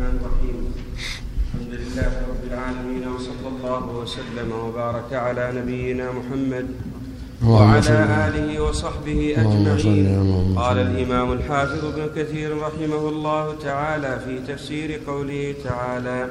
الرحمن الرحيم. الحمد لله رب العالمين وصلى الله وسلم وبارك على نبينا محمد وعلى آله وصحبه أجمعين. قال الإمام الحافظ ابن كثير رحمه الله تعالى في تفسير قوله تعالى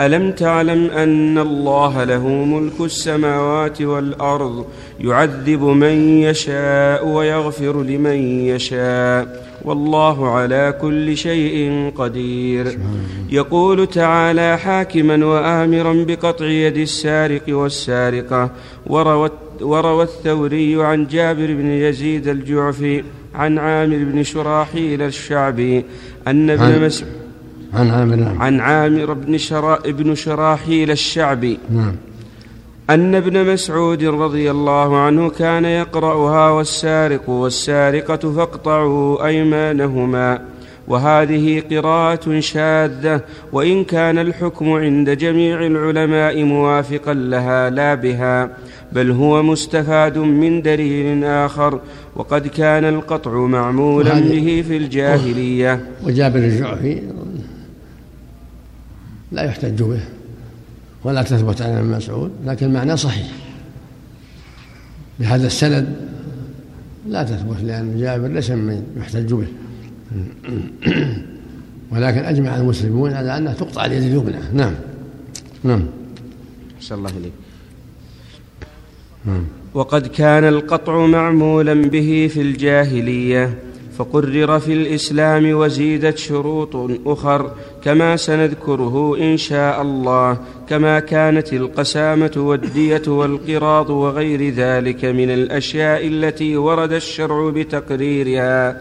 ألم تعلم أن الله له ملك السماوات والأرض يعذب من يشاء ويغفر لمن يشاء والله على كل شيء قدير. يقول تعالى حاكما وآمرا بقطع يد السارق والسارقة. وروى, وروى الثوري عن جابر بن يزيد الجعفي عن عامر بن شراحيل الشعبي أن ابن مسعود عن عامر. عن عامر بن شرا بن شراحيل الشعبي. نعم. أن ابن مسعود رضي الله عنه كان يقرأها والسارق والسارقة فاقطعوا أيمانهما. وهذه قراءة شاذة وإن كان الحكم عند جميع العلماء موافقا لها لا بها بل هو مستفاد من دليل آخر وقد كان القطع معمولا به في الجاهلية. وجابر الجعفي لا يحتج به ولا تثبت عن ابن مسعود لكن المعنى صحيح. بهذا السند لا تثبت لأن جابر ليس من يحتج به. ولكن أجمع المسلمون على أنها تقطع اليد اليمنى. نعم. نعم. أحسن الله إليك نعم. وقد كان القطع معمولا به في الجاهلية. فقرر في الإسلام وزيدت شروط أخر كما سنذكره إن شاء الله كما كانت القسامة والدية والقراض وغير ذلك من الأشياء التي ورد الشرع بتقريرها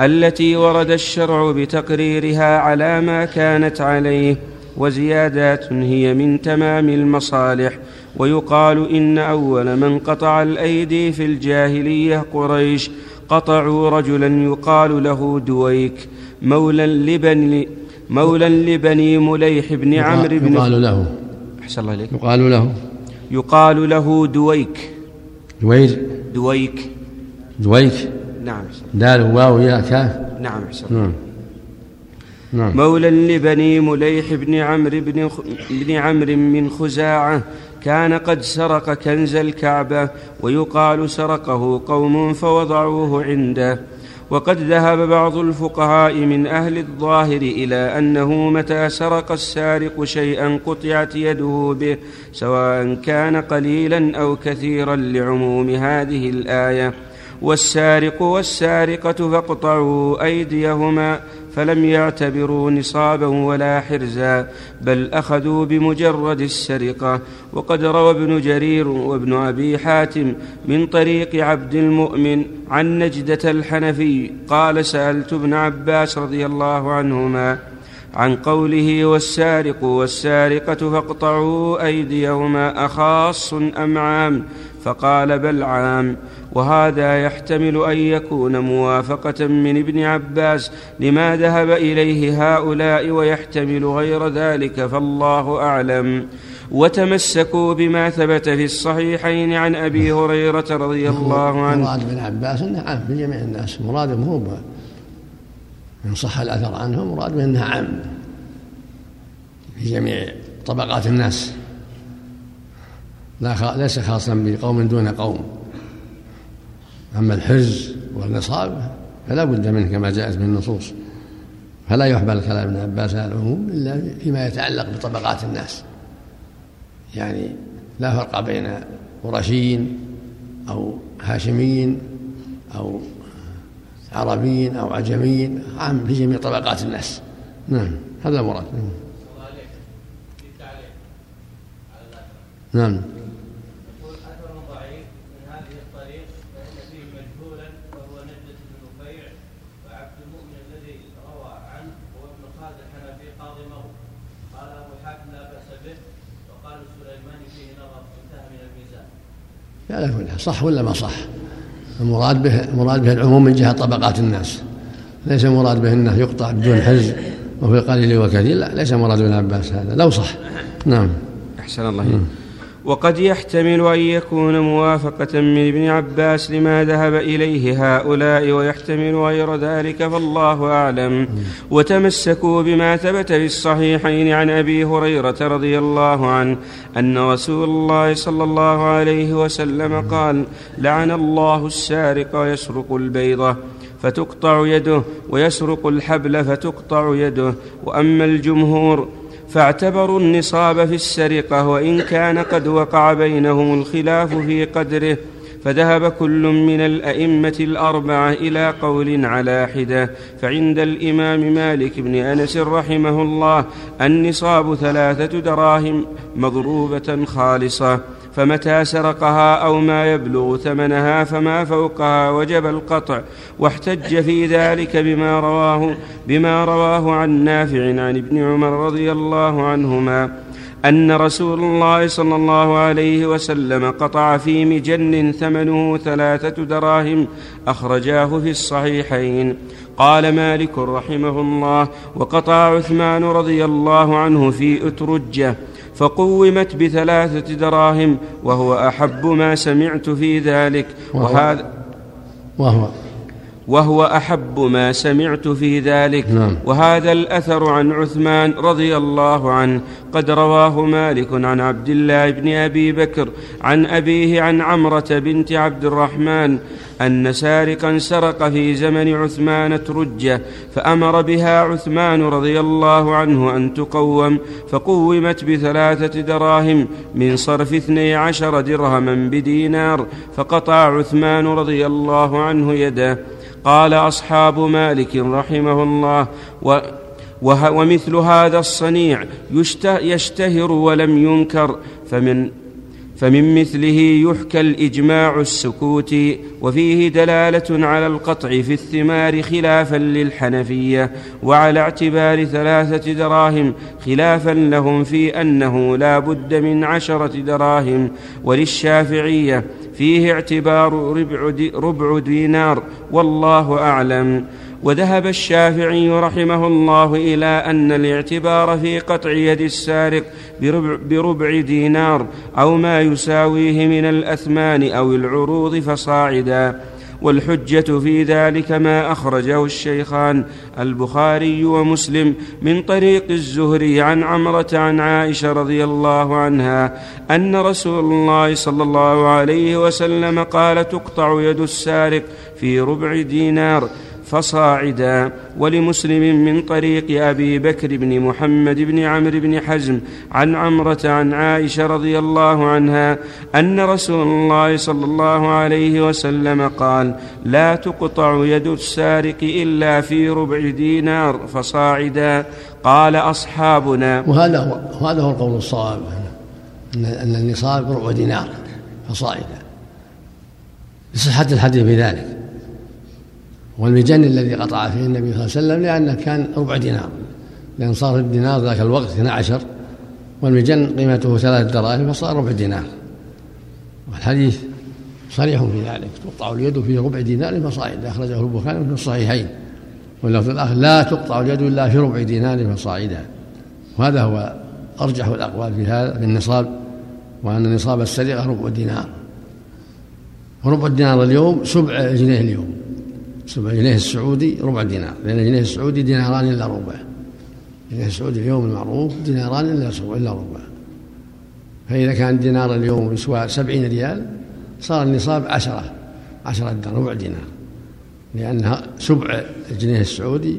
التي ورد الشرع بتقريرها على ما كانت عليه وزيادات هي من تمام المصالح ويقال إن أول من قطع الأيدي في الجاهلية قريش قطعوا رجلا يقال له دويك مولى لبني مولى لبني مليح بن عمرو بن يقال له. أحسن الله إليك. يقال له. يقال له دويك. دوير دويك. دويك. نعم دال واو يا كاف نعم أحسن. نعم. نعم. مولى لبني مليح بن عمرو بن خ... بن عمرو من خزاعة كان قد سرق كنز الكعبة ويقال سرقه قوم فوضعوه عنده. وقد ذهب بعض الفقهاء من أهل الظاهر إلى أنه متى سرق السارق شيئا قطعت يده به سواء كان قليلا أو كثيرا لعموم هذه الآية. والسارق والسارقة فاقطعوا أيديهما فلم يعتبروا نصابا ولا حرزا بل أخذوا بمجرد السرقة. وقد روى ابن جرير وابن أبي حاتم من طريق عبد المؤمن عن نجدة الحنفي قال سألت ابن عباس رضي الله عنهما عن قوله والسارق والسارقة فاقطعوا أيديهما أخاص أم عام؟ فقال بل عام. وهذا يحتمل أن يكون موافقة من ابن عباس لما ذهب إليه هؤلاء ويحتمل غير ذلك فالله أعلم. وتمسكوا بما ثبت في الصحيحين عن أبي هريرة رضي الله عنه. مراد ابن عباس انه عام في جميع الناس مراد هو إن صح الأثر عنه مراد أنها عام في جميع طبقات الناس. لا ليس خاصا بقوم دون قوم. أما الحرز والنصاب فلا بد منه كما جاءت من النصوص. فلا يحمل كلام ابن عباس على العموم إلا فيما يتعلق بطبقات الناس. يعني لا فرق بين قرشيين أو هاشميين أو عربيين أو عجميين عام في جميع طبقات الناس. نعم. هذا المراد. نعم. على كل صح ولا ما صح؟ المراد به المراد به العموم من جهة طبقات الناس. ليس المراد به أنه يقطع بدون حرز وفي القليل والكثير لا ليس مراد ابن عباس هذا. لو صح نعم. أحسن الله وقد يحتمل أن يكون موافقة من ابن عباس لما ذهب إليه هؤلاء ويحتمل غير ذلك فالله أعلم. وتمسكوا بما ثبت في الصحيحين عن أبي هريرة رضي الله عنه أن رسول الله صلى الله عليه وسلم قال لعن الله السارق يسرق البيضة فتقطع يده ويسرق الحبل فتقطع يده وأما الجمهور فاعتبروا النصاب في السرقة وإن كان قد وقع بينهم الخلاف في قدره فذهب كل من الأئمة الأربعة إلى قول على حدة. فعند الإمام مالك بن أنس رحمه الله النصاب ثلاثة دراهم مضروبة خالصة. فمتى سرقها أو ما يبلغ ثمنها فما فوقها وجب القطع واحتج في ذلك بما رواه بما رواه عن نافع عن ابن عمر رضي الله عنهما أن رسول الله صلى الله عليه وسلم قطع في مجن ثمنه ثلاثة دراهم أخرجاه في الصحيحين. قال مالك رحمه الله وقطع عثمان رضي الله عنه في أترجة فقومت بثلاثة دراهم وهو أحب ما سمعت في ذلك. وهذا وهو وهو أحب ما سمعت في ذلك. نعم. وهذا الأثر عن عثمان رضي الله عنه. قد رواه مالك عن عبد الله بن أبي بكر عن أبيه عن عمرة بنت عبد الرحمن أن سارقا سرق في زمن عثمان ترجة فأمر بها عثمان رضي الله عنه أن تقوم فقومت بثلاثة دراهم من صرف اثني عشر درهما بدينار فقطع عثمان رضي الله عنه يده. قال أصحاب مالك رحمه الله و ومثل هذا الصنيع يشتهر ولم ينكر فمن فمن مثله يحكى الإجماع السكوتي وفيه دلالة على القطع في الثمار خلافا للحنفية وعلى اعتبار ثلاثة دراهم خلافا لهم في أنه لا بد من عشرة دراهم وللشافعية فيه اعتبار ربع, دي ربع دينار والله أعلم. وذهب الشافعي رحمه الله إلى أن الاعتبار في قطع يد السارق بربع, بربع دينار أو ما يساويه من الأثمان أو العروض فصاعدا. والحجة في ذلك ما أخرجه الشيخان البخاري ومسلم من طريق الزهري عن عمرة عن عائشة رضي الله عنها أن رسول الله صلى الله عليه وسلم قال تقطع يد السارق في ربع دينار. فصاعدا ولمسلم من طريق أبي بكر بن محمد بن عمرو بن حزم عن عمرة عن عائشة رضي الله عنها أن رسول الله صلى الله عليه وسلم قال لا تقطع يد السارق إلا في ربع دينار فصاعدا قال أصحابنا. وهذا هو وهذا هو القول الصواب أن النصاب ربع دينار فصاعدا. لصحه الحديث بذلك. والمجن الذي قطع فيه النبي صلى الله عليه وسلم لأنه كان ربع دينار لأن صار الدينار ذاك الوقت 12 والمجن قيمته ثلاث دراهم فصار ربع دينار. والحديث صريح في ذلك تقطع اليد في ربع دينار فصاعد أخرجه البخاري في الصحيحين واللفظ الآخر لا تقطع اليد إلا في ربع دينار فصاعدا. وهذا هو أرجح الأقوال في هذا في النصاب وأن نصاب السرقة ربع دينار. وربع الدينار اليوم سبع جنيه اليوم. سبع جنيه السعودي ربع دينار. لأن الجنيه السعودي ديناران إلا ربع. الجنيه السعودي اليوم المعروف ديناران إلا إلا ربع. فإذا كان دينار اليوم يسوى سبعين ريال صار النصاب عشرة عشرة ربع دينار. لأنها سبع الجنيه السعودي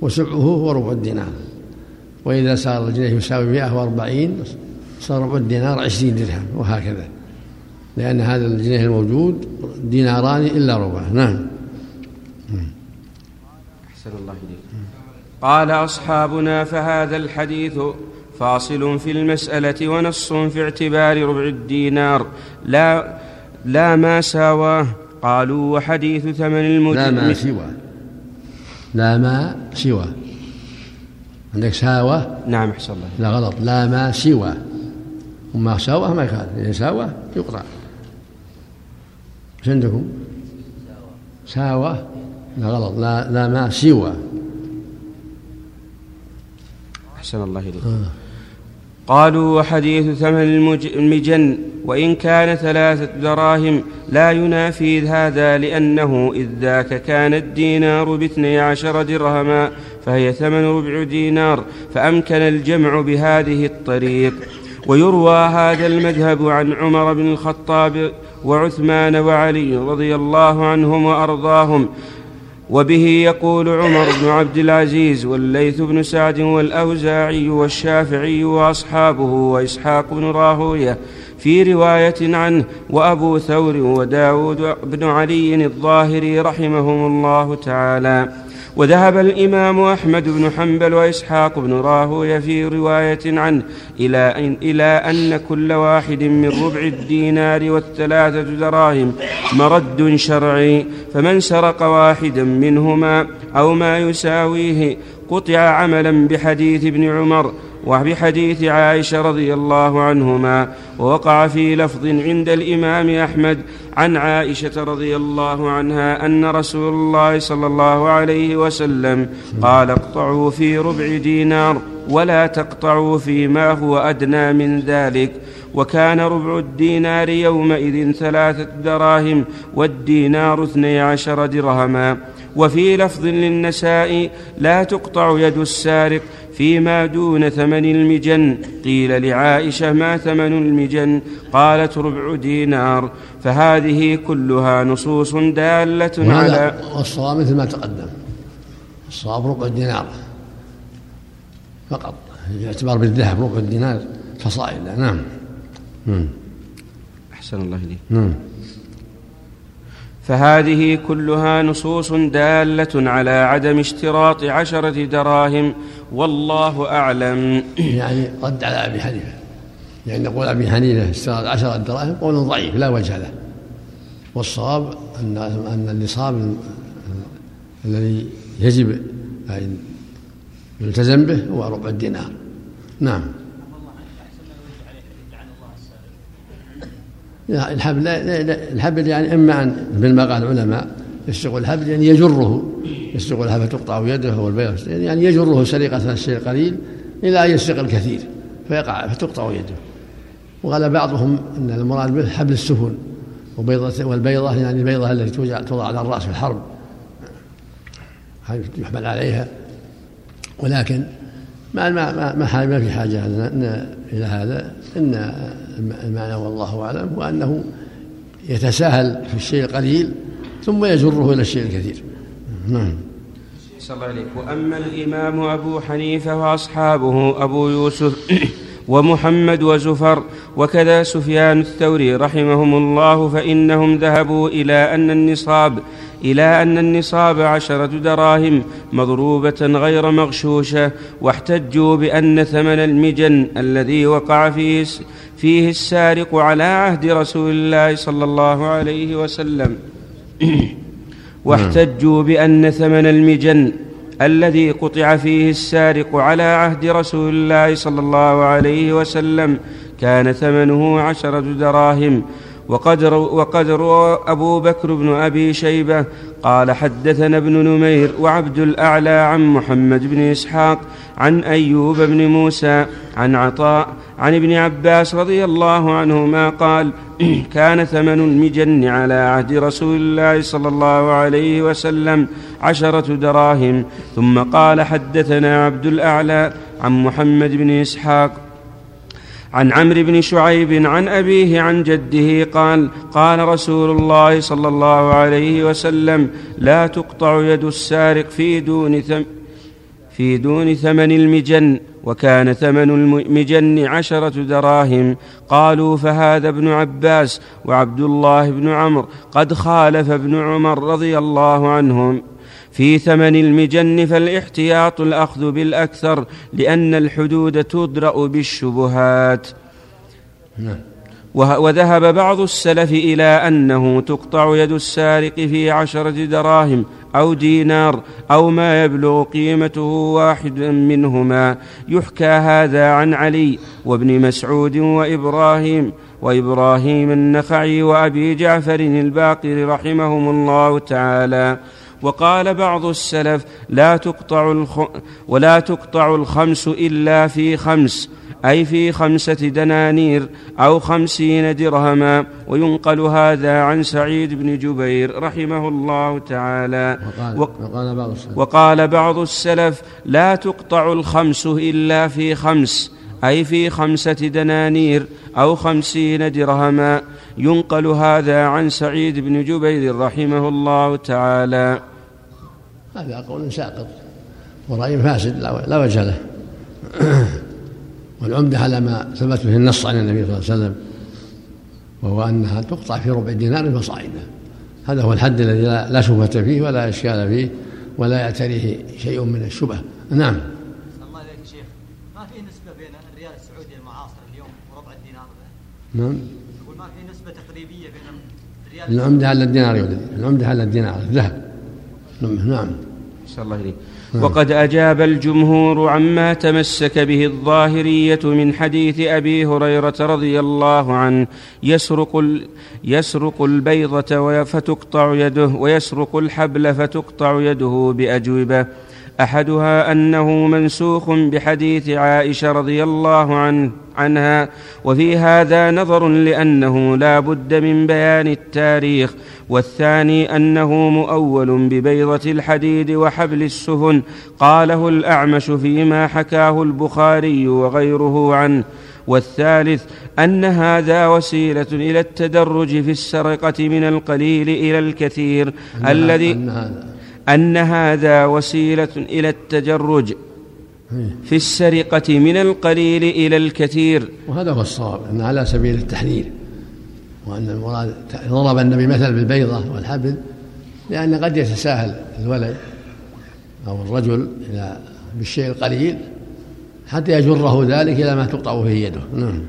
وسبعه هو ربع الدينار. وإذا صار الجنيه يساوي مئة وأربعين صار ربع الدينار عشرين درهم وهكذا. لأن هذا الجنيه الموجود ديناران إلا ربع. نعم. أحسن الله إليك. قال أصحابنا فهذا الحديث فاصل في المسألة ونص في اعتبار ربع الدينار. لا لا ما ساواه. قالوا وحديث ثمن المدن لا ما سوى لا ما سوى عندك ساوى نعم أحسن الله لا غلط. لا ما سوى وما ساوى ما يخالف. إذا ساوى يقطع إيش عندكم؟ ساوى لا غلط لا لا ما سوى. أحسن الله إليك. آه. قالوا وحديث ثمن المجن وإن كان ثلاثة دراهم لا ينافي هذا لأنه إذ ذاك كان الدينار باثني عشر درهما فهي ثمن ربع دينار فأمكن الجمع بهذه الطريق. ويروى هذا المذهب عن عمر بن الخطاب وعثمان وعلي رضي الله عنهم وأرضاهم وبه يقول عمر بن عبد العزيز والليث بن سعد والأوزاعي والشافعي وأصحابه وإسحاق بن راهوية في رواية عنه وأبو ثور وداود بن علي الظاهري رحمهم الله تعالى. وذهب الإمام أحمد بن حنبل وإسحاق بن راهوية في رواية عنه إلى أن, إلى أن كل واحد من ربع الدينار والثلاثة دراهم مرد شرعي فمن سرق واحدا منهما أو ما يساويه قطع عملا بحديث ابن عمر وبحديث عائشة رضي الله عنهما ووقع في لفظ عند الإمام أحمد عن عائشة رضي الله عنها أن رسول الله صلى الله عليه وسلم قال اقطعوا في ربع دينار ولا تقطعوا فيما هو أدنى من ذلك وكان ربع الدينار يومئذ ثلاثة دراهم والدينار اثني عشر درهما وفي لفظ للنساء لا تقطع يد السارق فيما دون ثمن المجن. قيل لعائشة ما ثمن المجن؟ قالت ربع دينار. فهذه كلها نصوص دالة على والصواب مثل ما تقدم. الصواب ربع دينار. فقط. باعتبار بالذهب ربع الدينار فصائل نعم. أحسن الله إليك. نعم. فهذه كلها نصوص دالة على عدم اشتراط عشرة دراهم والله أعلم. يعني رد على أبي حنيفة. يعني نقول أبي حنيفة اشتراط عشرة دراهم قول ضعيف لا وجه له. والصواب أن أن النصاب الذي يجب أن يلتزم به هو ربع الدينار. نعم. الحبل لا الحبل يعني إما ان مثل ما قال العلماء يسرق الحبل يعني يجره. يسرق الحبل تقطع يده والبيض يعني يجره سرقة الشيء القليل إلى أن يسرق الكثير فيقع فتقطع يده. وقال بعضهم أن المراد به حبل السفن وبيضة والبيضة يعني البيضة التي توضع توضع على الرأس في الحرب. يحمل عليها. ولكن ما ما ما, ما في حاجة إلى هذا. إن المعنى والله أعلم هو أنه يتساهل في الشيء القليل ثم يجره إلى الشيء الكثير. نعم. الله عليك وأما الإمام أبو حنيفة وأصحابه أبو يوسف ومحمد وزفر وكذا سفيان الثوري رحمهم الله فإنهم ذهبوا إلى أن النصاب إلى أن النصاب عشرة دراهم مضروبة غير مغشوشة واحتجوا بأن ثمن المجن الذي وقع فيه فيه السارق على عهد رسول الله صلى الله عليه وسلم. واحتجوا بأن ثمن المجن الذي قطع فيه السارق على عهد رسول الله صلى الله عليه وسلم كان ثمنه عشرة دراهم وقد, وقد روى أبو بكر بن أبي شيبة قال حدثنا ابن نمير وعبد الأعلى عن محمد بن إسحاق عن أيوب بن موسى عن عطاء عن ابن عباس رضي الله عنهما قال كان ثمن المجن على عهد رسول الله صلى الله عليه وسلم عشرة دراهم. ثم قال حدثنا عبد الأعلى عن محمد بن إسحاق عن عمرو بن شعيب عن أبيه عن جده قال قال رسول الله صلى الله عليه وسلم لا تقطع يد السارق في دون ثم في دون ثمن المجن وكان ثمن المجن عشرة دراهم. قالوا فهذا ابن عباس وعبد الله بن عمرو قد خالف ابن عمر رضي الله عنهم. في ثمن المجن فالاحتياط الأخذ بالأكثر لأن الحدود تدرأ بالشبهات. نعم. وذهب بعض السلف إلى أنه تقطع يد السارق في عشرة دراهم أو دينار أو ما يبلغ قيمته واحد منهما. يحكى هذا عن علي وابن مسعود وإبراهيم وإبراهيم النخعي وأبي جعفر الباقر رحمهم الله تعالى. وقال بعض السلف لا تقطع الخ... ولا تقطع الخمس إلا في خمس أي في خمسة دنانير أو خمسين درهما وينقل هذا عن سعيد بن جبير رحمه الله تعالى. وقال, وقال, بعض السلف. وقال بعض السلف لا تقطع الخمس إلا في خمس أي في خمسة دنانير أو خمسين درهما ينقل هذا عن سعيد بن جبير رحمه الله تعالى. هذا قول ساقط. ورأي فاسد لا وجه له. والعمدة على ما ثبت به النص عن النبي صلى الله عليه وسلم وهو أنها تقطع في ربع دينار فصاعدا هذا هو الحد الذي لا شبهة فيه ولا إشكال فيه ولا يعتريه شيء من الشبهة. نعم. الله عليك شيخ. ما في نسبة بين الريال السعودي المعاصر اليوم وربع الدينار نعم. بين العمدة على الدينار يا العمدة على الدينار الذهب نعم صلى الله عليه وقد أجاب الجمهور عما تمسك به الظاهرية من حديث أبي هريرة رضي الله عنه. يسرق, يسرق البيضة فتقطع يده ويسرق الحبل فتقطع يده بأجوبة. أحدها أنه منسوخ بحديث عائشة رضي الله عنه عنها وفي هذا نظر لأنه لا بد من بيان التاريخ والثاني أنه مؤول ببيضة الحديد وحبل السفن قاله الأعمش فيما حكاه البخاري وغيره عنه والثالث أن هذا وسيلة إلى التدرج في السرقة من القليل إلى الكثير الذي أن هذا وسيلة إلى التجرج في السرقة من القليل إلى الكثير. وهذا هو الصواب أن على سبيل التحذير وأن المراد ضرب النبي مثل بالبيضة والحبل لأن قد يتساهل الولد أو الرجل إلى بالشيء القليل حتى يجره ذلك إلى ما تقطع فيه يده. نعم.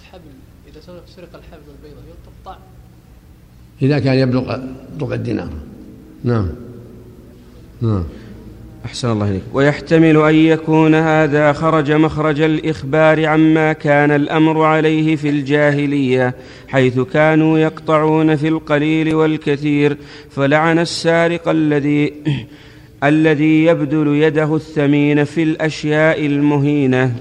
الحبل؟ إذا سرق الحبل والبيضة يقطع إذا كان يبلغ ربع الدينار. نعم. نعم. أحسن الله إليك. ويحتمل أن يكون هذا خرج مخرج الإخبار عما كان الأمر عليه في الجاهلية حيث كانوا يقطعون في القليل والكثير فلعن السارق الذي الذي يبذل يده الثمين في الأشياء المهينة.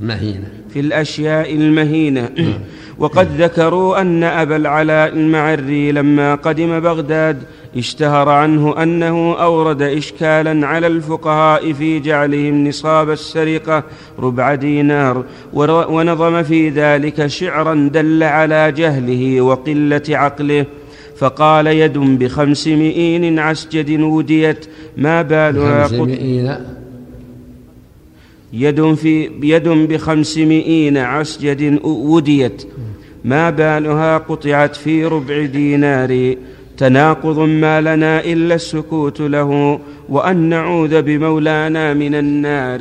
مهينة. في الأشياء المهينة. وقد ذكروا أن أبا العلاء المعري لما قدم بغداد اشتهر عنه أنه أورد اشكالا على الفقهاء في جعلهم نصاب السرقة ربع دينار ونظم في ذلك شعرا دل على جهله وقلة عقله. فقال يد بخمسمائين عسجد وديت ما بالها يد في يد بخمسمائين عسجد وديت ما بالها قطعت في ربع دينار. تناقض ما لنا إلا السكوت له وأن نعوذ بمولانا من النار.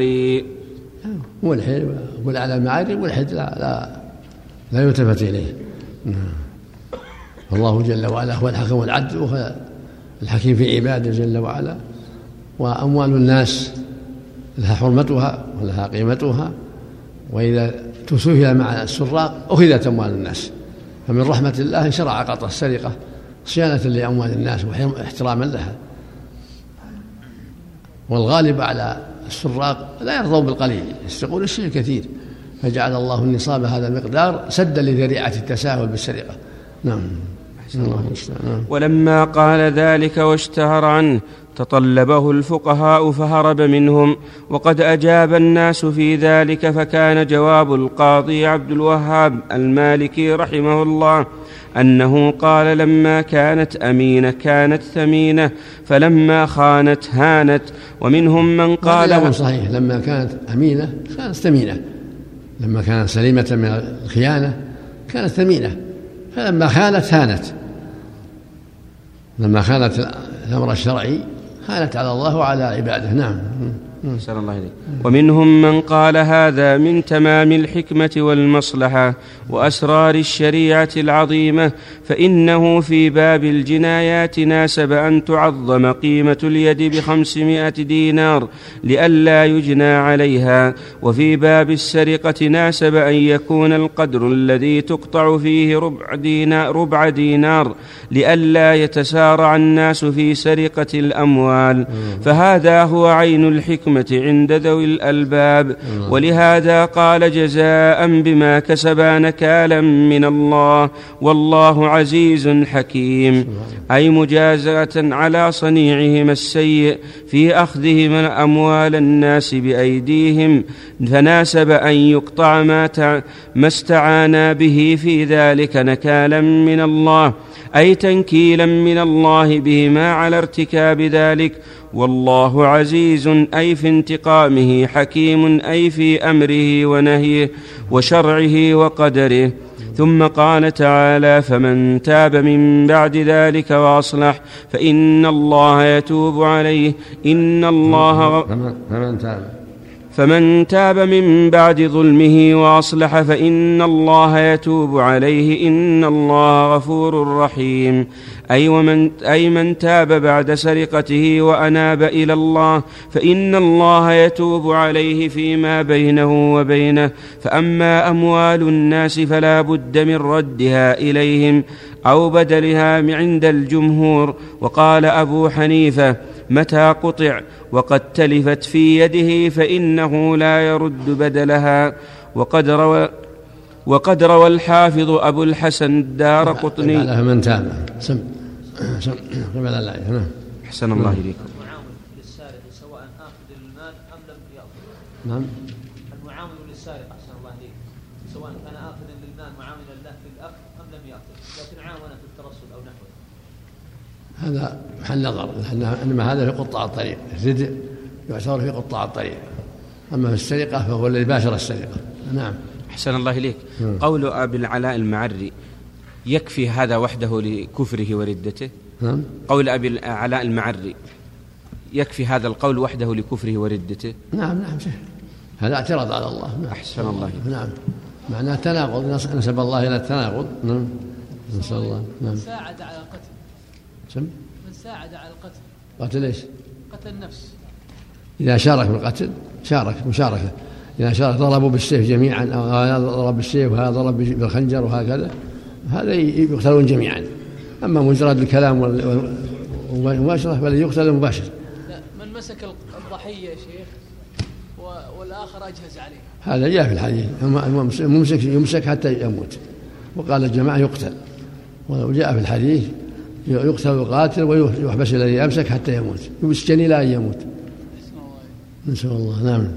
الحيل على المعارف والحد لا لا لا يلتفت إليه. الله جل وعلا هو الحكم والعدل وهو الحكيم في عباده جل وعلا وأموال الناس لها حرمتها ولها قيمتها وإذا تسهل مع السراق أخذت أموال الناس. فمن رحمة الله شرع قطع السرقة. صيانة لأموال الناس واحتراما لها. والغالب على السراق لا يرضوا بالقليل يسرقون الشيء الكثير. فجعل الله النصاب هذا المقدار سدا لذريعة التساهل بالسرقة. نعم. ولما قال ذلك واشتهر عنه تطلبه الفقهاء فهرب منهم وقد أجاب الناس في ذلك فكان جواب القاضي عبد الوهاب المالكي رحمه الله. أنه قال لما كانت أمينة كانت ثمينة فلما خانت هانت. ومنهم من قال هذا صحيح. لما كانت أمينة كانت ثمينة. لما كانت سليمة من الخيانة كانت ثمينة. فلما خانت هانت. لما خانت الأمر الشرعي هانت على الله وعلى عباده. نعم. أحسن الله إليك. ومنهم من قال هذا من تمام الحكمة والمصلحة وأسرار الشريعة العظيمة فإنه في باب الجنايات ناسب أن تعظم قيمة اليد بخمسمائة دينار لئلا يجنى عليها وفي باب السرقة ناسب أن يكون القدر الذي تقطع فيه ربع دينار, ربع دينار لئلا يتسارع الناس في سرقة الأموال. فهذا هو عين الحكمة عند ذوي الألباب. ولهذا قال جزاء بما كسبا نكالا من الله والله عزيز حكيم. أي مجازاة على صنيعهما السيء في أخذهم أموال الناس بأيديهم. فناسب أن يقطع ما, ما استعانا به في ذلك نكالا من الله أي تنكيلا من الله بهما على ارتكاب ذلك. والله عزيز أي في انتقامه حكيم أي في أمره ونهيه وشرعه وقدره. ثم قال تعالى فمن تاب من بعد ذلك وأصلح فإن الله يتوب عليه. إن الله فمن تاب. فمن تاب من بعد ظلمه وأصلح فإن الله يتوب عليه إن الله غفور رحيم. أي ومن أي من تاب بعد سرقته وأناب إلى الله فإن الله يتوب عليه فيما بينه وبينه. فأما أموال الناس فلا بد من ردها إليهم أو بدلها عند الجمهور. وقال أبو حنيفة متى قطع وقد تلفت في يده فإنه لا يرد بدلها. وقد روى وقد روى الحافظ أبو الحسن الدار قطني. من تاب. سم. سم. قبل الآية نعم أحسن الله إليكم. المعاون للسارق سواء آخذ المال أم لم يأخذ نعم المعاون للسارق أحسن الله إليك سواء كان آخذا للمال معاونا له في الأخذ أم لم يأخذ لكن عاون في الترصد أو نحوه هذا محل نظر إنما هذا في قطاع الطريق الردء يعتبر في قطاع الطريق. أما في السرقة فهو الذي باشر السرقة. نعم. أحسن الله إليك. قول أبي العلاء المعري يكفي هذا وحده لكفره وردته؟ نعم. قول أبي العلاء المعري يكفي هذا القول وحده لكفره وردته؟ نعم نعم شيخ. هذا اعتراض على الله. نعم. أحسن الله إليك. نعم. معناه تناقض نسب الله إلى التناقض. نعم. نسأل الله. نعم. ساعد على القتل. سم من ساعد على القتل. قتل إيش؟ قتل النفس. إذا شارك في القتل شارك مشاركة. إذا شارك ضربوا بالسيف جميعا أو هذا ضرب بالسيف وهذا ضرب بالخنجر وهكذا. هذا يقتلون جميعا. أما مجرد الكلام والمباشرة فالذي يقتل مباشر. لا من مسك الضحية يا شيخ والآخر أجهز عليه. هذا جاء في الحديث. الممسك يمسك حتى يموت. وقال الجماعة يقتل. وجاء في الحديث يقتل القاتل ويحبس الذي أمسك حتى يموت. يسجن إلى أن يموت. نسأل الله. نعم.